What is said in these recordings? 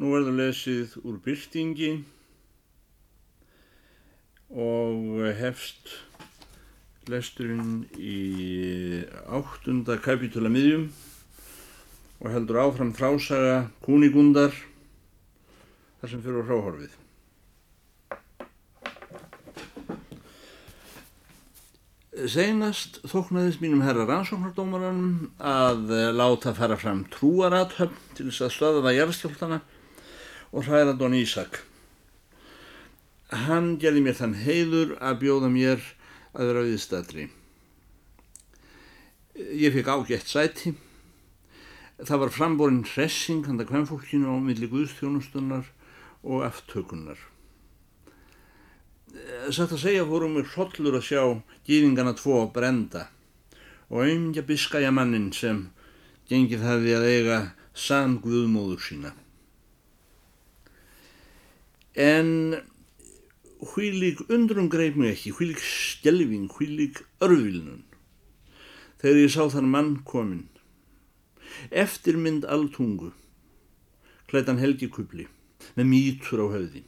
Nú verður lesið úr byrtingi og hefst lesturinn í áttunda kapitula miðjum og heldur áfram frásaga kúnigundar þar sem fyrir hráhorfið. Seinast þóknaðist mínum herra rannsóknardómaranum að láta fara fram trúarathöfn til þess að stöða jarðskjáltana og hræða Don Ísak. Hann gerði mér þann heiður að bjóða mér að vera viðstæðri. Ég fekk ágætt sæti. Það var framborinn hressing handa kvennfólkinu á milli guðstjónustunnar og aftökunnar. Satt að segja fórum við hrollur að sjá gýðingana tvo brenda og auðvitað biskæja mannin sem gengið hefði að eiga sann guðmóður sína. En hvílík undrum greið mig ekki, hvílík skjelving, hvílík örvilnun. Þegar ég sá þann mann kominn, eftirmynd alltungu, klætan helgikubli, með mítur á höfði.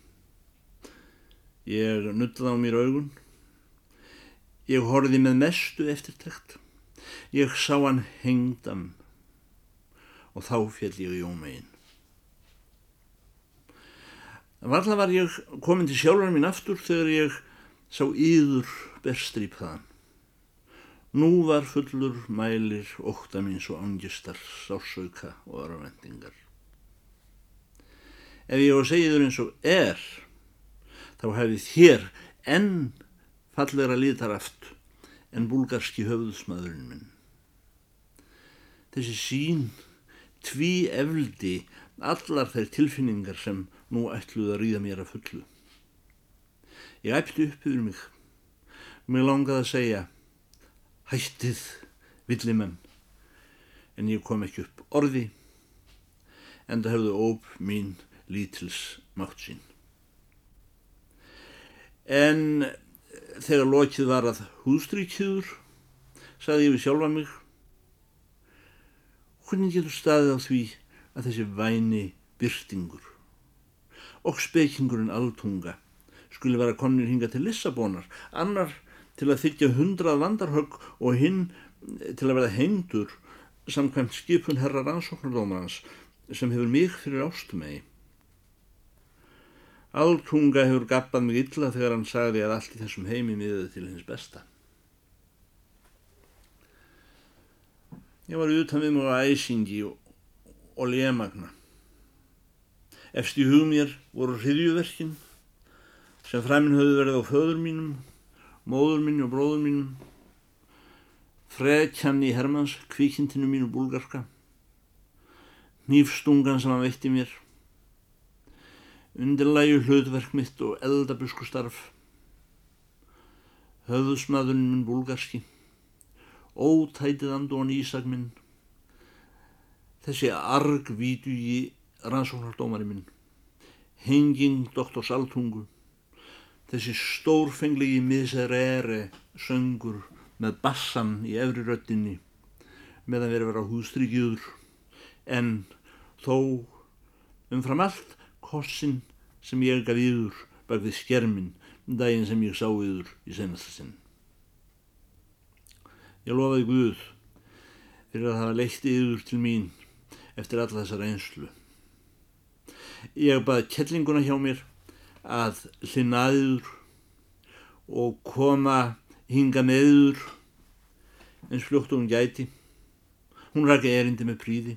Ég nullaði á mér augun. Ég horfið með mestu eftirtækt. Ég sá hann hengdan og þá fjall ég í ómegin. Varla var ég komin til sjálfur mín aftur þegar ég sá yður berstrýp þaðan. Nú var fullur mælir ókta mín svo ángistar, sásauka og örvendingar. Ef ég á að segja þur eins og er, þá hefði þér enn fallegra líðtaraft en búlgarski höfðusmaðurinn minn. Þessi sín tví efldi allar þær tilfinningar sem nú ætluð að ríða mér að fullu. Ég æpti upp yfir mig. Mér langaði að segja hættið villimenn en ég kom ekki upp orði en það hefðu óp mín lítils mátt sín. En þegar lokið var að hústríkjúður saði ég við sjálfa mig hvernig getur staðið á því að þessi væni byrtingur og spekingurinn altunga skuli vera konir hinga til Lissabónar, annar til að þykja hundrað vandarhögg og hinn til að verða hengdur samkvæmt skipun herra rannsóknardómarans sem hefur mig fyrir ástumegi. Altunga hefur gappað mig illa þegar hann sagði að allt í þessum heimi miðið til hins besta. Ég var utan við mjög æsingi og, og lémagna. Efst í hug mér voru hriðjuverkin sem fræminn höfðu verið á föður mínum, móður mínu og bróður mínum, frekjanni í Hermanns, kvíkintinu mínu búlgarska, nýfstungan sem hann veitti mér, undirlægu hlutverk mitt og eldabuskustarf, höfðusmaðurinn minn búlgarski, ótætið andón Ísak minn, þessi argvítu í rannsóknardómari minn, henging doktors Altungu, þessi stórfenglegi miserere söngur með bassan í efri röttinni meðan verið vera hústrykjúður en þó umfram allt kossin sem ég gaf yður bak við skermin daginn sem ég sá yður í senasta sinn. Ég lofaði Guð fyrir að hafa leitt yður til mín eftir alla þessa reynslu. Ég baði kettlinguna hjá mér að hlinnaður og koma hinga meður eins fljótt og hún gæti. Hún rækja erindi með príði.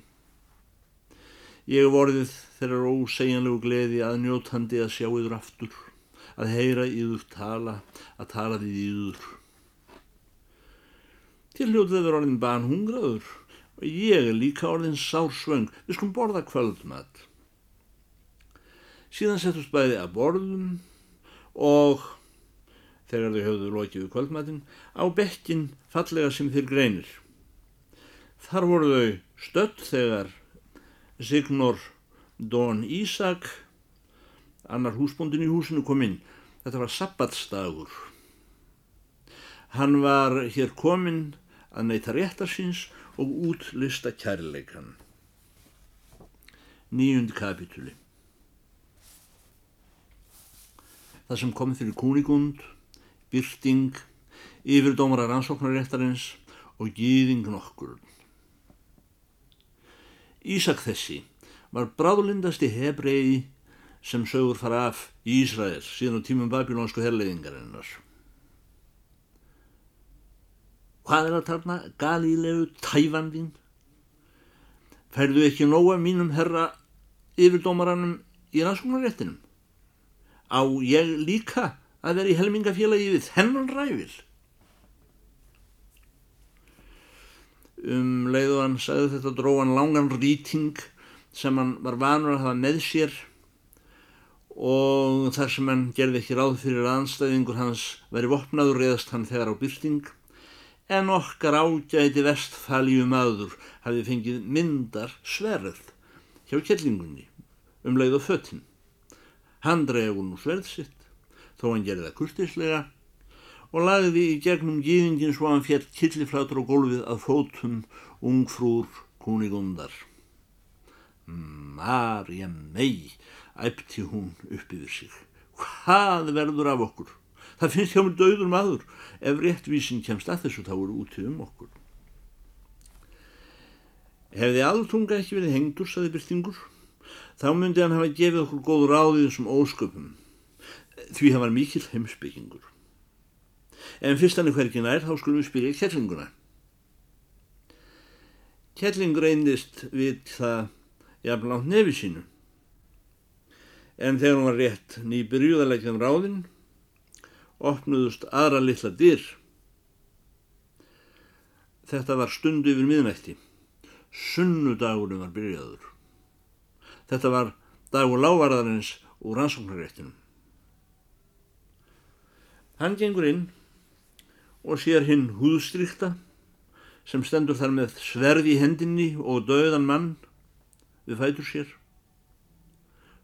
Ég vorðið þeirra ósegjanlegu gleði að njótandi að sjá yður aftur, að heyra yður tala, að tala við yður. Til hljótið verður orðin banhungraður og ég er líka orðin sársvöng. Við skulum borða kvöldmatt. Síðan settust bæði að borðum og þegar þau höfðu lokið við kvöldmatinn á bekkin fallega sem þeir greinir. Þar voru þau stött þegar Signor Don Ísak, annar húsbóndin í húsinu kom inn. Þetta var sabbatsdagur. Hann var hér kominn að neyta réttarsins og útlista kærleikan. Nýjund kapitúli. Það sem kom fyrir kúnigund, byrting, yfirdómara rannsóknaréttarins og gýðing nokkur. Ísak þessi var bráðlindasti hebrei sem sögur fara af í Ísrael síðan á tímum babylónsku herleiðingarinnar. Hvað er að tarna galílegu tæfandin? Færðu ekki nóga mínum herra yfirdómaranum í rannsóknaréttinum? Á ég líka að vera í helmingafélagi við hennan ræfil? Um leið og hann sagði þetta dróðan langan rýting sem hann var vanur að hafa með sér og þar sem hann gerði ekki ráð fyrir aðanstæðingur hans veri vopnaður reðast hann þegar á byrting en okkar ágæti vestfælju maður hafi fengið myndar sverð hjá kellingunni um leið og föttin. Hann dregur nú sverð sitt þó hann gerði það kurtislega og lagði í gegnum gýðingin svo hann fjall killiflátur á gólfið að fótum ungfrúr kúnigundar. Marja mei, æpti hún upp yfir sig. Hvað verður af okkur? Það finnst hjá mér döður maður. Ef réttvísin kemst að þessu þá eru útið um okkur. Hefði altunga ekki verið hengdur, saði Byrtingur, þá myndi hann hafa gefið okkur góð ráðið sem ósköpum. Því hann var mikill heimsbyggingur. En fyrst hann er hverkið nær, þá skulum við spyrja kettlinguna. Kettling reyndist við það jafnlátt nefi sínu. En þegar hún var rétt nýbyrjuðalegjan ráðinn, opnuðust aðra litla dyr. Þetta var stundu yfir miðnætti. Sunnudagurum var byrjaður. Þetta var dagur lávarðarins úr rannsóknaréttinum. Hann gengur inn og sér hinn húðstrykta sem stendur þar með sverði í hendinni og döðan mann við fætur sér.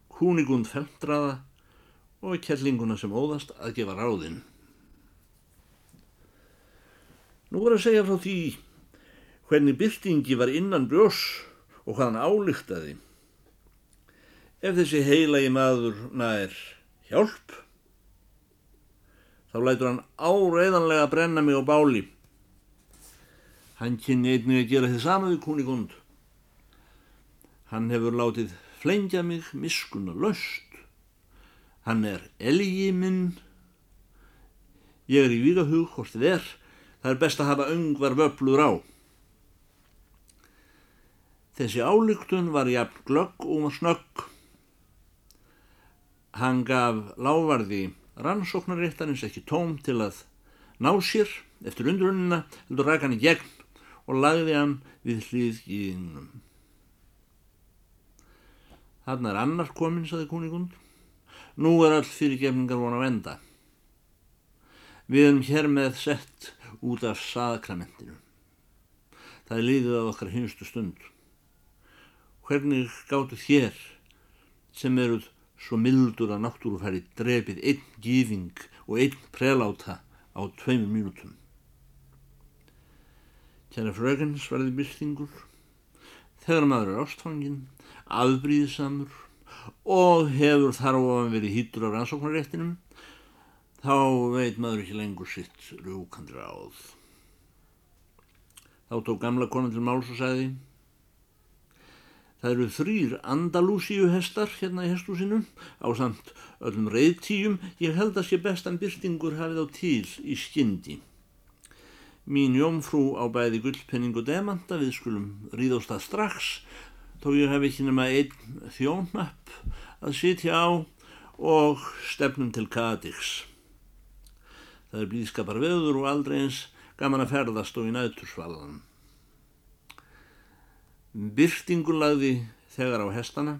Kúnigund feltraða og kellinguna sem óðast að gefa ráðinn. Nú voru að segja frá því hvernig byrtingi var innan brjós og hvað hann álíktaði. Ef þessi heilagi maður nær hjálp, þá lætur hann áreiðanlega brenna mig á báli. Hann kynni einnig að gera þið sama við kúnigund. Hann hefur látið flengja mig miskuna löst. Hann er elgi minn. Ég er í vígahug hvort þið er. Það er best að hafa öngvar vöflur á. Þessi álygtun var jafn glögg og snögg. Hann gaf lávarði rannsóknaréttarins ekki tóm til að ná sér eftir undrunina, heldur ræk hann í gegn og lagði hann við hlýð í innum. Þarna er annar komin, saði kúningund. Nú er all fyrirgefningar von að venda. Við erum hér með sett út af saðkramentinu. Það er liðið á okkar hinstu stund. Hvernig gáttu þér sem eruð svo mildur að náttúrufæri drefið einn gífing og einn preláta á tveimur mínútum? Kjæra fröginn svarði byrtingur. Þegar maður er ástfanginn afbríðsamur og hefur þar að verið hýttur á rannsóknaréttinum þá veit maður ekki lengur sitt rúkandri áð. Þá tók gamla konan til máls og sagði Það eru þrýr Andalúsíu hestar hérna í hestúsinu á samt öllum reyðtíum ég held að sé bestan byrtingur hafið á til í skyndi. Mín jómfrú á bæði gullpenning og demanta við skulum ríðast það strax þó ég hef ekki nema einn þjónapp að sitja á og stefnum til Kadix. Það er blíðskapar veður og aldrei eins gaman að ferðast og í nætursvallan. Byrtingur lagði þegar á hestana.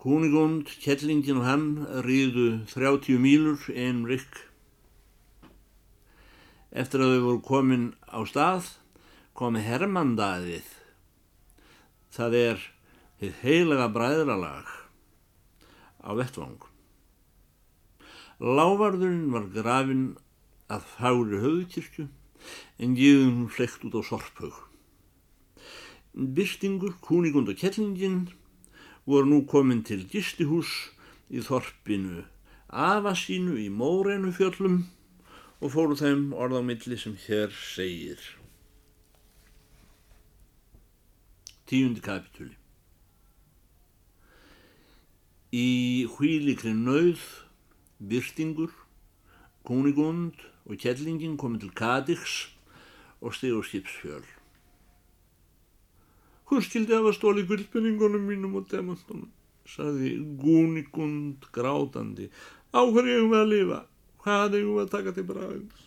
Kúnigund, Kjellingin og hann ríðu 30 mílur einn rikk. Eftir að þau voru komin á stað komi Hermandaðið það er þið heilaga bræðralag á vettvang. Lávarðurinn var grafin að fári höfðkirkju en giðum hún flekt út á sorphög. Byrstingur, kúnigund og kettlingin voru nú komin til gistihús í þorpinu afa sínu í móreinu fjöllum og fóru þeim orð á milli sem hér segir. Tíundi kapitúli Í hvílikri nauð, byrtingur, kúnigund og kettlingin komið til Kadix og steg á skipsfjöl. Hún skildi hafa stóli guldpenningunum mínum og demantunum, saði Gúnigund grátandi. Á hverju eigum við að lifa? Hvað eigum við að taka til bræðins?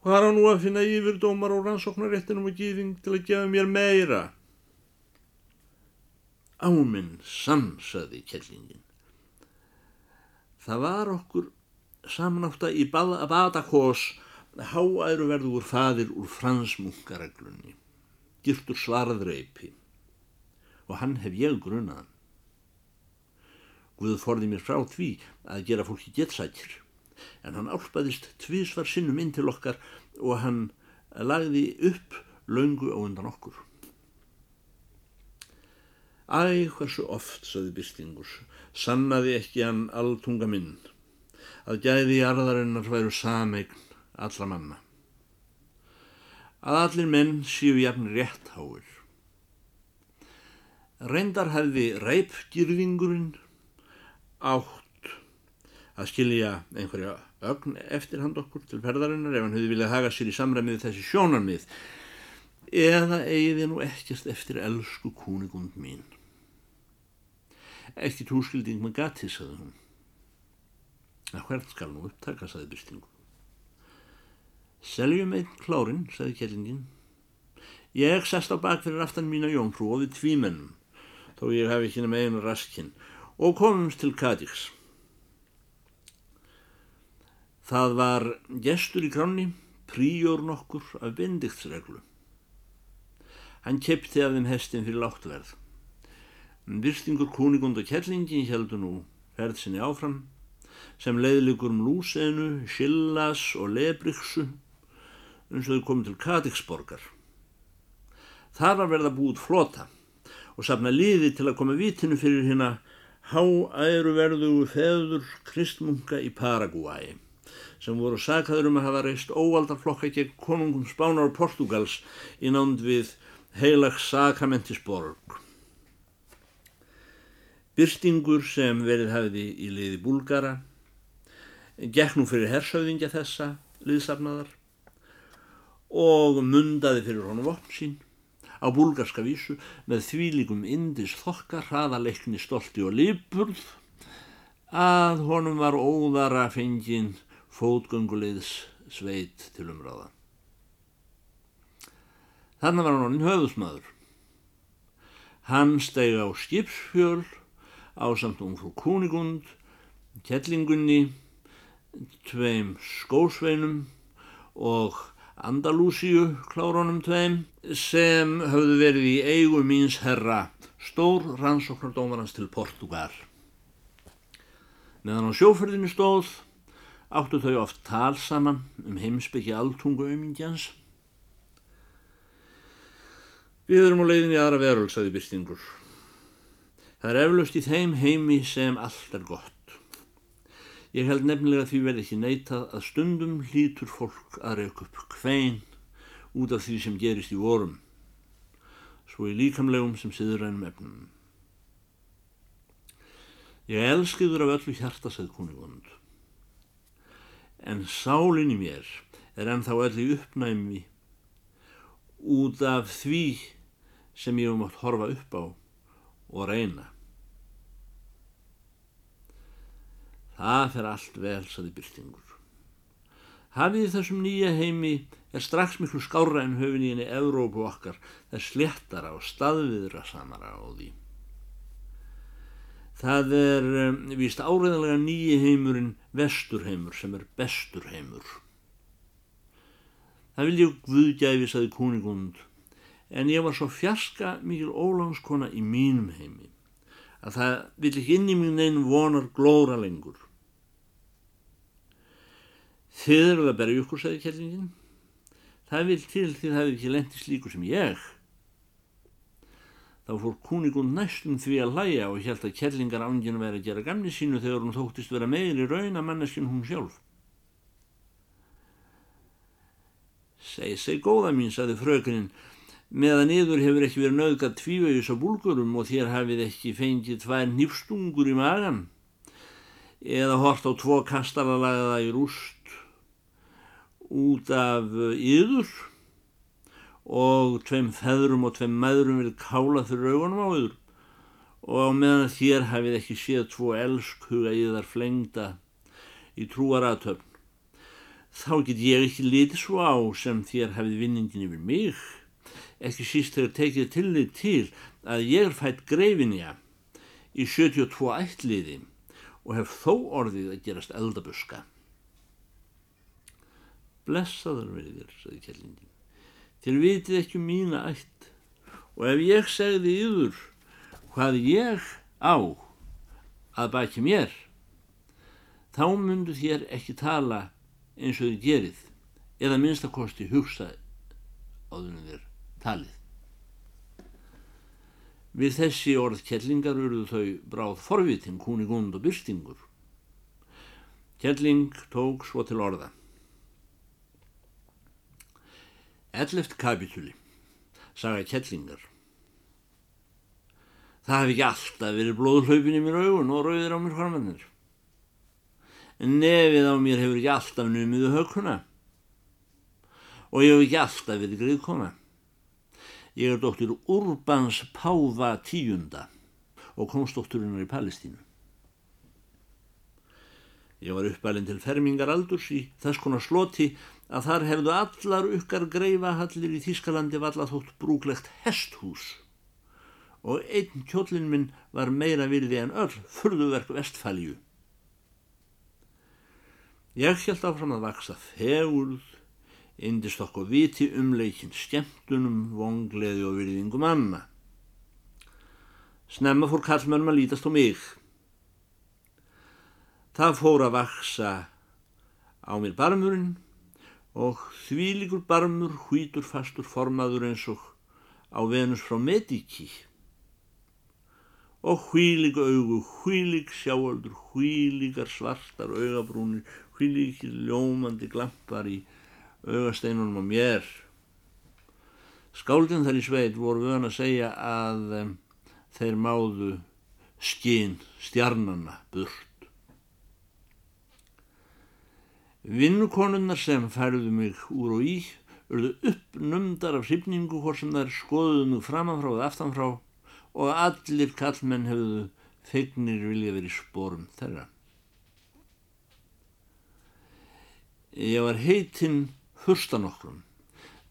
Hvað er nú að finna yfir dómar og rannsóknaréttinum og gýðing til að gefa mér meira? Áminn sann, saði kellingin. Það var okkur samnátt að í Badakós háæru verðu úr fadir úr fransmunkareglunni, girtur svarðreipi og hann hef ég grunaðan. Guð forði mér frá því að gera fólki getsækir en hann álpaðist tvísvar sinnum inn til okkar og hann lagði upp laungu á undan okkur. Æ, hversu oft, saði Byrtingus, sannaði ekki hann alltunga minn, að gæði jarðarinnar væru sameign allra manna. Að allir menn séu jafn rétt háir. Reyndar hefði reipgirðingurinn átt að skilja einhverja ögn eftir hand okkur til ferðarinnar ef hann hefði viljað haga sér í samræmið þessi sjónarmið eða eigiði nú ekkert eftir elsku kúnigund mín. Ekki túskilding með gati, saði hún. að hvert skal nú upptaka, saði Bystingu. Seljum einn klárin, saði kellingin. Ég sest á bak fyrir aftan mína jónfrú og við tvímennum, þó ég hef ekki nema einu raskinn, og komumst til Kadix. Það var gestur í kráni, príjór nokkur af bendiktsreglu. Hann kepti af þeim hestin fyrir láttverð. Virstingur kúnigund og kellingin heldur nú ferð sinni áfram sem leiðlikur um Lúsenu, Sillas og Lebriksu eins og þau komið til Katiksborgar. Þar var verða búið flota og safna liði til að koma vitinu fyrir hérna háæruverðugu feður kristmunga í Paraguay sem voru sakaður um að hafa reist óvaldarflokka gegn konungum Spánar og Portugals í nánd við heilags sakramentisborg. Byrstingur sem verið hafiði í liði búlgara gekk nú fyrir hersauðingja þessa liðsafnaðar og mundaði fyrir honum vopn sín á búlgarska vísu með þvílikum indis þokka, hraðaleikni, stolti og lípurð að honum var óðara fenginn fótgönguleiðs sveit til umráða. Þannig var hann honin höfusmaður. Hann steg á skipsfjöl á samt ungfrú Kúnigund, Kjellingunni, tveim skósveinum og Andalúsíu klárunum tveim sem höfðu verið í eigu míns herra stór rannsóknardómarans til Portugal. Meðan á sjóferðinu stóð áttu þau oft tal saman um heimsbyggi alltungu auðmingjans. Við erum á leiðin í aðra veröld, saði Byrstingur. Það er eflaust í þeim heimi sem allt er gott. Ég held nefnilega því verði ekki neitað að stundum hlýtur fólk að reyka upp kvein út af því sem gerist í vorum, svo í líkamlegum sem siður ennum efnum. Ég elskiður af öllu hjarta, segð kuningund, en sálinn í mér er ennþá öllu uppnæmi út af því sem ég um átt horfa upp á og reyna. Það fer allt vel, saði Byrtingur. Hafið þessum nýja heimi er strax miklu skára en höfin í henni Evrópu okkar, það sléttara og staðviðra samara á því. Það er um, víst áreðanlega nýji heimurinn vesturheimur sem er besturheimur. Það vil ég guðgæfi, saði Kúnigund, en ég var svo fjarska mikil ólangskona í mínum heimi að það vil ekki inn í mín einn vonar glóra lengur. Þið eruð að berja ykkur, sagði kellingin. Það vil til því það hefði ekki lendið slíku sem ég. þá fór kúnikund næstum því að hlæja og held að kellingar ánginu væri að gera gamni sínu þegar hún þóttist vera meiri raun að manneskinn hún sjálf. Seg, seg góða mín, saði frökuninn, meðan yður hefur ekki verið nöðgat tvívegjus á búlgurum og þér hafið ekki fengið tvær nýfstungur í magan eða hort á tvo kastaralagaða í rúst út af yður og tveim feðrum og tveim maðurum vil kála fyrir augunum á yður og meðan þér hafið ekki séð tvo elskhuga í þar flengda í trúaratöfn þá get ég ekki litið svo á sem þér hafið vinningin yfir mig ekki síst þegar tekið til þið til að ég er fætt greifinja í 72 ættliði og hef þó orðið að gerast eldabuska. Blessaður verið þér, saði kellingin. Þér vitið ekki um mína ætt og ef ég segði yfir hvað ég á að baki mér, þá myndu þér ekki tala eins og þið gerið eða minnstakosti hugsa áðunum þér talið. Við þessi orð kellingar urðu þau bráð forvitin, kúnigund og byrstingur. Kelling tók svo til orða. Elleft kapitúli, saga kellingar. Það hef ekki alltaf verið blóðhlaupin í mér augun og rauðir á mér hormannir. En nefið á mér hefur ekki alltaf numiðu höguna og ég hef ekki alltaf verið griðkona. Ég er dóttir Urbans Páfa tíunda og komstdótturinnar í Palestínu. Ég var uppalinn til fermingar aldurs í þess konar sloti að þar hefðu allar ykkar greifahallir í Þískalandi valla þótt brúglegt hesthús og einn kjóllin minn var meira virði en öll furðuverk vestfælju. Ég held áfram að vaksa þegurð, indistokk og viti umleikin skemmtunum, vongleði og virðingum anna. Snemma fór kallmörnum að lítast á mig. Það fór að vaksa á mér barmurinn og þvílikur barmur hvítur fastur formaður eins og á Venus frá Mediki og hvílig augu, hvílig sjáaldur, hvíligar svartar augabrúnir, hvíligir ljómandi glampar í augasteinunum á mér. Skáldin þar í sveit voru vöðan að segja að um, þeir máðu skinn stjarnanna burt. Vinnukonunnar sem færðu mig úr og í urðu uppnumdar af hrifningu hvort sem þær skoðuðu mig framanfrá eða aftanfrá og allir kallmenn hefðu feignir vilja verið spórum þeirra. Ég var heitinn Hurstanokkrum,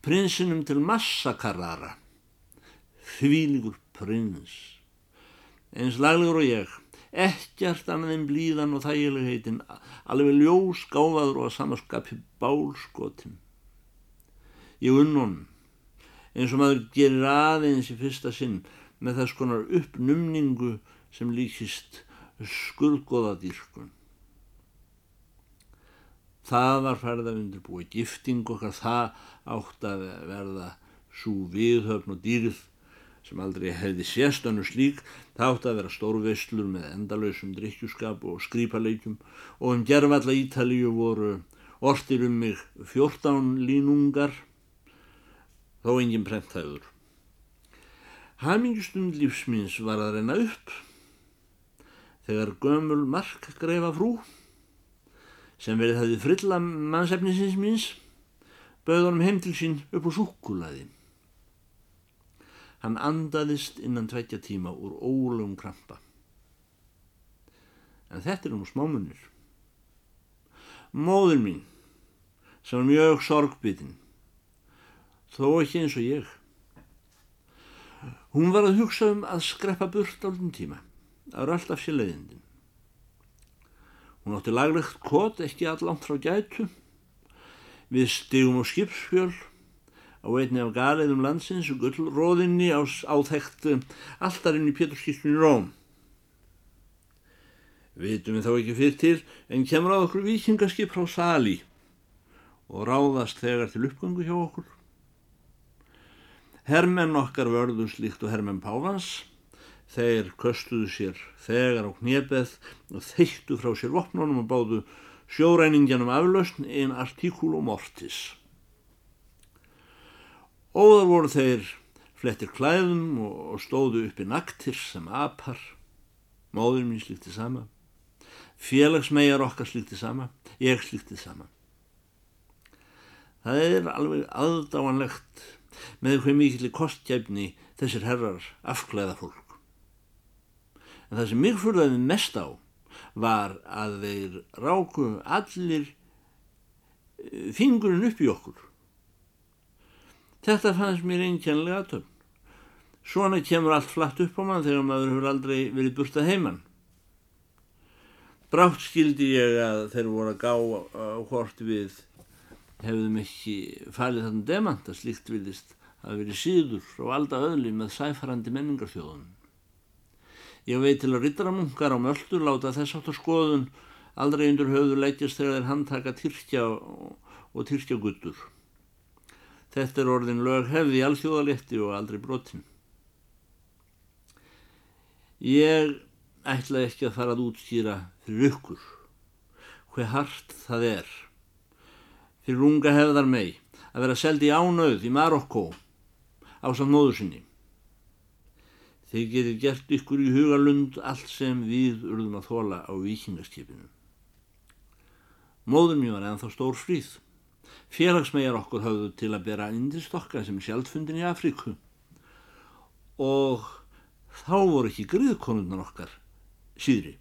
prinsinum til Massakarara, þvíligur prins, eins laglegur og ég, ekkert annað en blíðan og þægileg heitin, alveg ljós gáfaður og að samaskapi bálskotin. Ég unnum, eins og maður gerir aðeins í fyrsta sinn með þess konar uppnumningu sem líkist skurðgóðadýrkun. Það var færð að undirbúi gifting okkar, það átt að verða svo viðhöfn og dýrð sem aldrei hefði séstönu slík, það átt að vera stórveislur með endalösum drikkjuskap og skrýpaleikjum og um gerfalla Ítalíu voru ortir um mig fjórtán línungar, þó engin prentæður. Hamingustund lífsmins var að reyna upp þegar gömul mark greifa frú sem verið hafði frilla mannsefnisins míns bauð honum heim til sín upp á súkulaði. Hann andaðist innan tveitja tíma úr ólum krampa. En þetta er um smámunir. Móður mín, sem var mjög sorgbytinn, þó ekki eins og ég. Hún var að hugsa um að skreppa burt álum tíma, það eru alltaf sér leiðindin. Hún átti laglegt kot ekki allangt frá gætu. Við stigum á skipsfjöl á einni af galiðum landsins og gullróðinni á áþekkt alltarinn í Péturskirkjunni Róm. Vitum við þá ekki fyrir til en kemur á okkur vikingaskip frá Sali og ráðast þegar til uppgangu hjá okkur. Hermenn okkar vörðu slíkt og hermenn Pávans. Þeir köstuðu sér þegar á knebeð og þeittu frá sér vopnunum og báðu sjóræningjanum aflausn in articulum mortis. Óðar voru þeir flettir klæðum og stóðu uppi naktir sem apar. Móður mín slíkti sama. Félagsmegar okkar slíkti sama. Ég slíkti sama. Það er alveg aðdáanlegt með hver mikill kostgæfni þessir herrar afklæða fólk. En það sem mig fyrðaði mest á var að þeir ráku allir eh, fingurinn upp í okkur Þetta fannst mér einkjænlega aðtöfn. Svona kemur allt flatt upp á mann þegar maður hefur aldrei verið burtað heimann. Brátt skildi ég að þeir voru að gá á hvort við hefðum ekki falið þannig demant að slíkt vilist að verið síður og alda öðli með sæfarandi menningarþjóðun. Ég veit til að rittaramunkar á möldur láta þess áttur skoðun aldrei undur höfðu lætjast þegar þeir handtaka Tyrkja og Tyrkja guttur. Þetta er orðin lög hefði alþjóðaletti og aldrei brotin. Ég ætla ekki að fara að útskýra fyrir ykkur hver hart það er fyrir unga hefðar mei að vera seldi ánauð í Marokko á samt móður sinni. Þeir getur gert ykkur í hugalund allt sem við urðum að þóla á vikingaskipinu. Móður mér var ennþá stór fríð. Félagsmegar okkur hafðu til að bera indistokka sem sjálfundin í Afríku og þá voru ekki griðkonundan okkar síðri.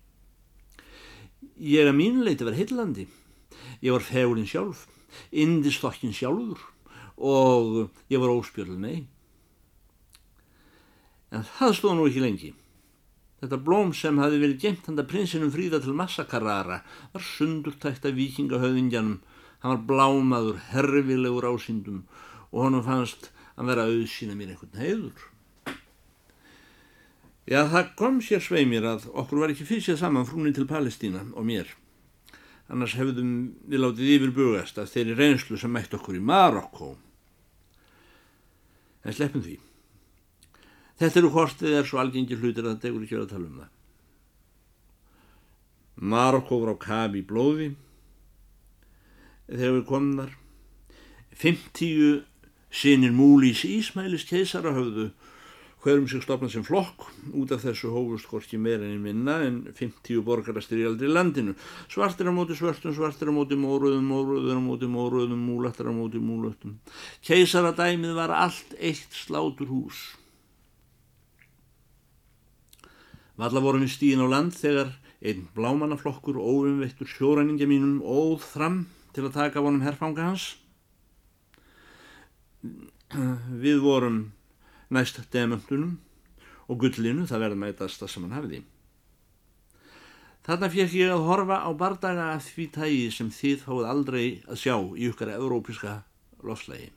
Ég að mínuleiti var heillandi. Ég var fegurinn sjálf, indistokkin sjálfur og ég var óspjörluð með. En það stóð nú ekki lengi. Þetta blóm sem hafi verið gemt handa prinsinum fríða til Massakarara var sundurtækt af vikingahöðingjanum hann var blámaður, herfilegur ásýndum og honum fannst að vera auðsýna mér einhvern heiður. Já, það kom sér svei mér að okkur var ekki fyrst saman frúni til Palestína og mér. Annars hefðum við látið yfir bugast að þeirri reynslu sem mætti okkur í Marokko. En sleppum því. Þetta eru hortið er svo algengir hlutir að það degur ekki að tala um það. Marokko var á kafi í blóði þegar við komum þar. 50 sinir múlís Ísmælis keisara höfðu hverjum sig stopnað sem flokk. Út af þessu meira en minna en 50 borgarastir í landinu. Svartir á móti svörtum, svartir á móti móruðum móruður á móti móruðum, múlattar á móti múlöttum. Keisaradæmið var allt eitt slátur hús. Valla vorum við stíðin á land þegar einn blámannaflokkur óumveittur sjóræningja mínum óð fram til að taka vonum herfanga hans. Við vorum næst demöntunum og gullinu, það verði mætast það sem hann hafiði. Þarna fekk ég að horfa á bardaga af því tægi sem þið fáið aldrei að sjá í ykkar európiska lofslægi.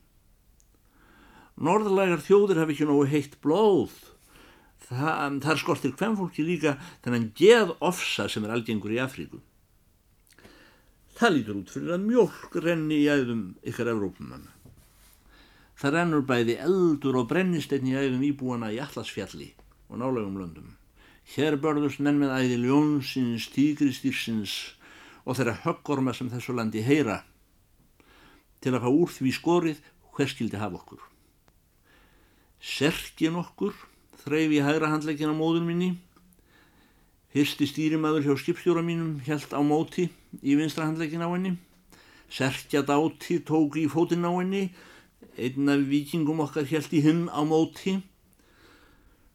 Norðlægar þjóðir hafi ekki nógu heitt blóð. Það er skortir hvem fólki líka þennan geð ofsa sem er algengur í Afríku. Það lítur út fyrir að mjölk renni í æðum ykkar Evrópumanna. Það rennur bæði eldur og brennisteinn í æðum íbúana í Allasfjalli og nálegum löndum. Hér börðust menn með æði ljónsins, tígristýrsins og þeirra höggorma sem þessu landi heyra til að fá úr því skorið hver skildi hafa okkur. Serkin okkur þreyfi í hægra handleikin á móður minni Hyrsti stýrimaður hjá skipstjóra mínum helt á móti í vinstrahandleikin á henni. Serkja dáti tók í fótinn á henni. Einn af vikingum okkar helt í hinn á móti.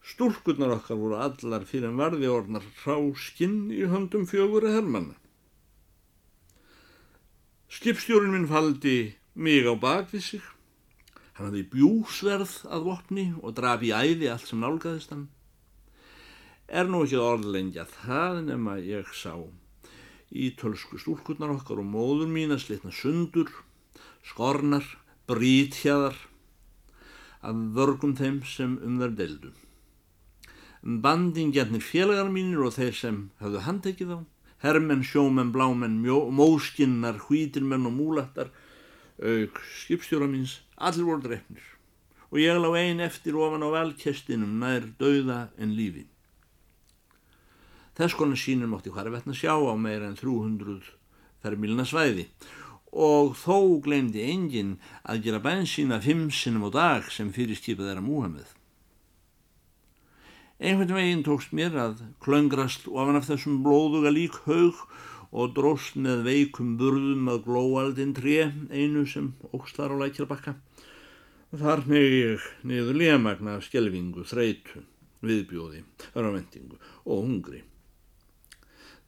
Stúrkurnar okkar voru allar fyrir en varði orðnar ráskinn í höndum fjögur að hermanna. Skipstjórin minn faldi mig á bakvið sig. Hann hafði bjúsverð að vopni og draf í æði allt sem nálgæðist hann er nú ekki orðlengja það nema ég sá ítölsku stúlkurnar okkar og móður mín að slitna sundur, skornar, brítjaðar af vörgum þeim sem um þær deldu. Bandingjarnir félagar mínir og þeir sem hafðu handtekið á, hermenn, sjómenn, blámenn, móskinnar, hvítirmenn og múlattar, auk skipstjóra míns, allir voru drefnir og ég lág ein eftir ofan á valkestinum nær dauða en lífi. Þess konar sínum átti hvarvetna sjá á meira en 300 fermílna svæði og þó glemdi enginn að gera bensína fimm sinnum á dag sem fyrir skipað er að Múhamið. Einhvern veginn tókst mér að klöngrast ofan af þessum blóðuga lík haug og dróst með veikum burðum að glóaldinn tré einu sem ókslar á lækjarbakka. Þar með ég niður lémagna af skjelvingu, þreitu, viðbjóði, örvendingu og hungri.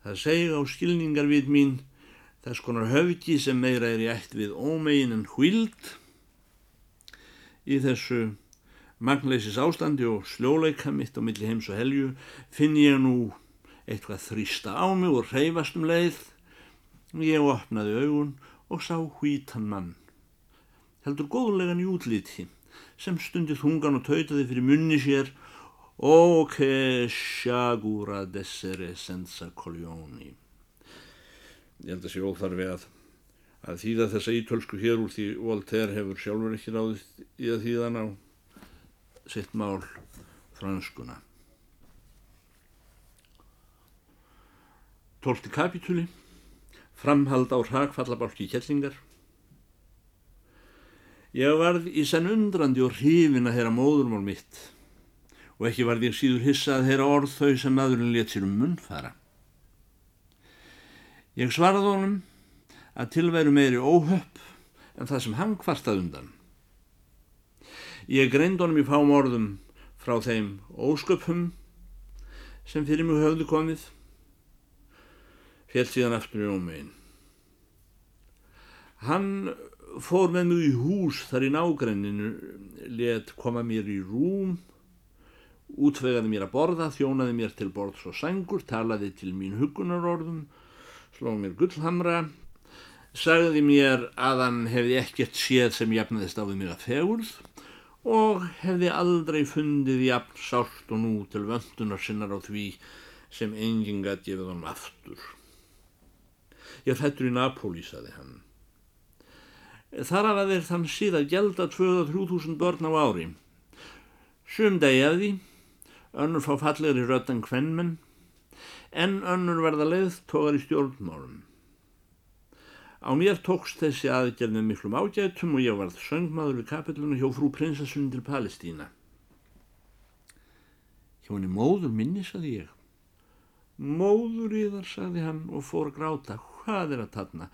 Það segi á skilningar við mín þess konar höfki sem meira er í ætt við ómegin en hvild í þessu magnleisis ástandi og sljóleika mitt á milli heims og helju finn ég nú eitthvað þrýsta á mig og reyfast um leið. Ég opnaði augun og sá hvítan mann. Heldur góðlegan í útliti sem stundið hungan og tautaði fyrir munni sér O che sciagura d'essere senza coglioni. Ég held að sé óþarfi að, að þýða þessa ítölsku hér úr því Voltaire hefur sjálfur ekki ráðist í að þýðan á sitt mál franskuna. Tólti kapitúli, framhald á hrakfallabálki kjellingar. Ég varð í senn undrandi og hrifin að heyra móðurmál mitt og ekki varð ég síður hissa að heyra orð þau sem maðurinn let sér um munn fara. Ég svaraði honum að tilværu meiri óhöpp en það sem hann kvartað undan. Ég greind honum í fám orðum frá þeim ósköpum sem fyrir mig höfðu komið, fjell síðan aftur í ómegin. Hann fór með mig í hús þar í nágrenninu, let koma mér í rúm, útvegaði mér að borða, þjónaði mér til borðs og sangur, talaði til mín hugunarorðum, sló mér gullhamra, sagði mér að hann hefði ekkert séð sem jafnaðist á því mér að fegurð og hefði aldrei fundið jafn sált og nú til vöndunar sinnar á því sem enginn gæti gefið hann aftur. Ég fættur í Napóli, saði hann. Þar af að þeir þann síða gelda 2-3 börn á ári. Sum degjaði, önnur fá fallegri rötan kvennmenn, en önnur verða leið tókar í stjórnmálum. Á mér tókst þessi aðgerð með miklum ágætum og ég varð söngmaður við kapillunum hjá frú prinsessunum til Palestína. Hjá henni móður minni, saði ég. Móður í þar, saði hann og fór gráta. Hvað er að tatna?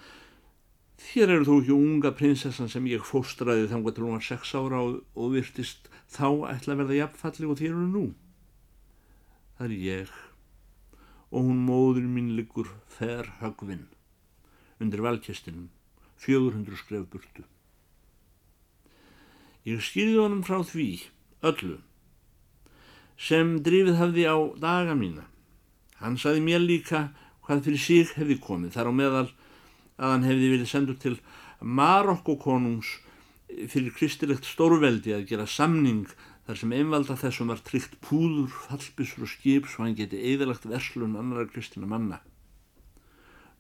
Þér eru þú ekki unga prinsessan sem ég fóstraði þannig að hún var sex ára og, og virtist þá ætla að verða jafnfalli og þér eru nú. Það er ég og hún móður mín liggur fer högvinn undir valkestinum, 400 skref burtu. Ég skýrði honum frá því, öllu, sem drifið hafði á daga mína. Hann saði mér líka hvað fyrir sig hefði komið, þar á meðal að hann hefði verið sendur til Marokkokonungs fyrir kristilegt stórveldi að gera samning þar sem einvalda þessum var tryggt púður, fallbissur og skip svo hann geti eðalagt verslun annara kristina manna.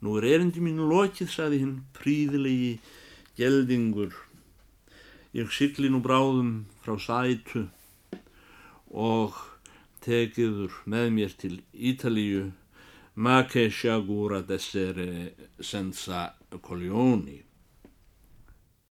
Nú er erindi mínu lokið, saði hinn, príðilegi geldingur. Ég sykli nú bráðum frá sætu og tekiður með mér til Ítalíu ma che sciagura d'essere senza coglioni.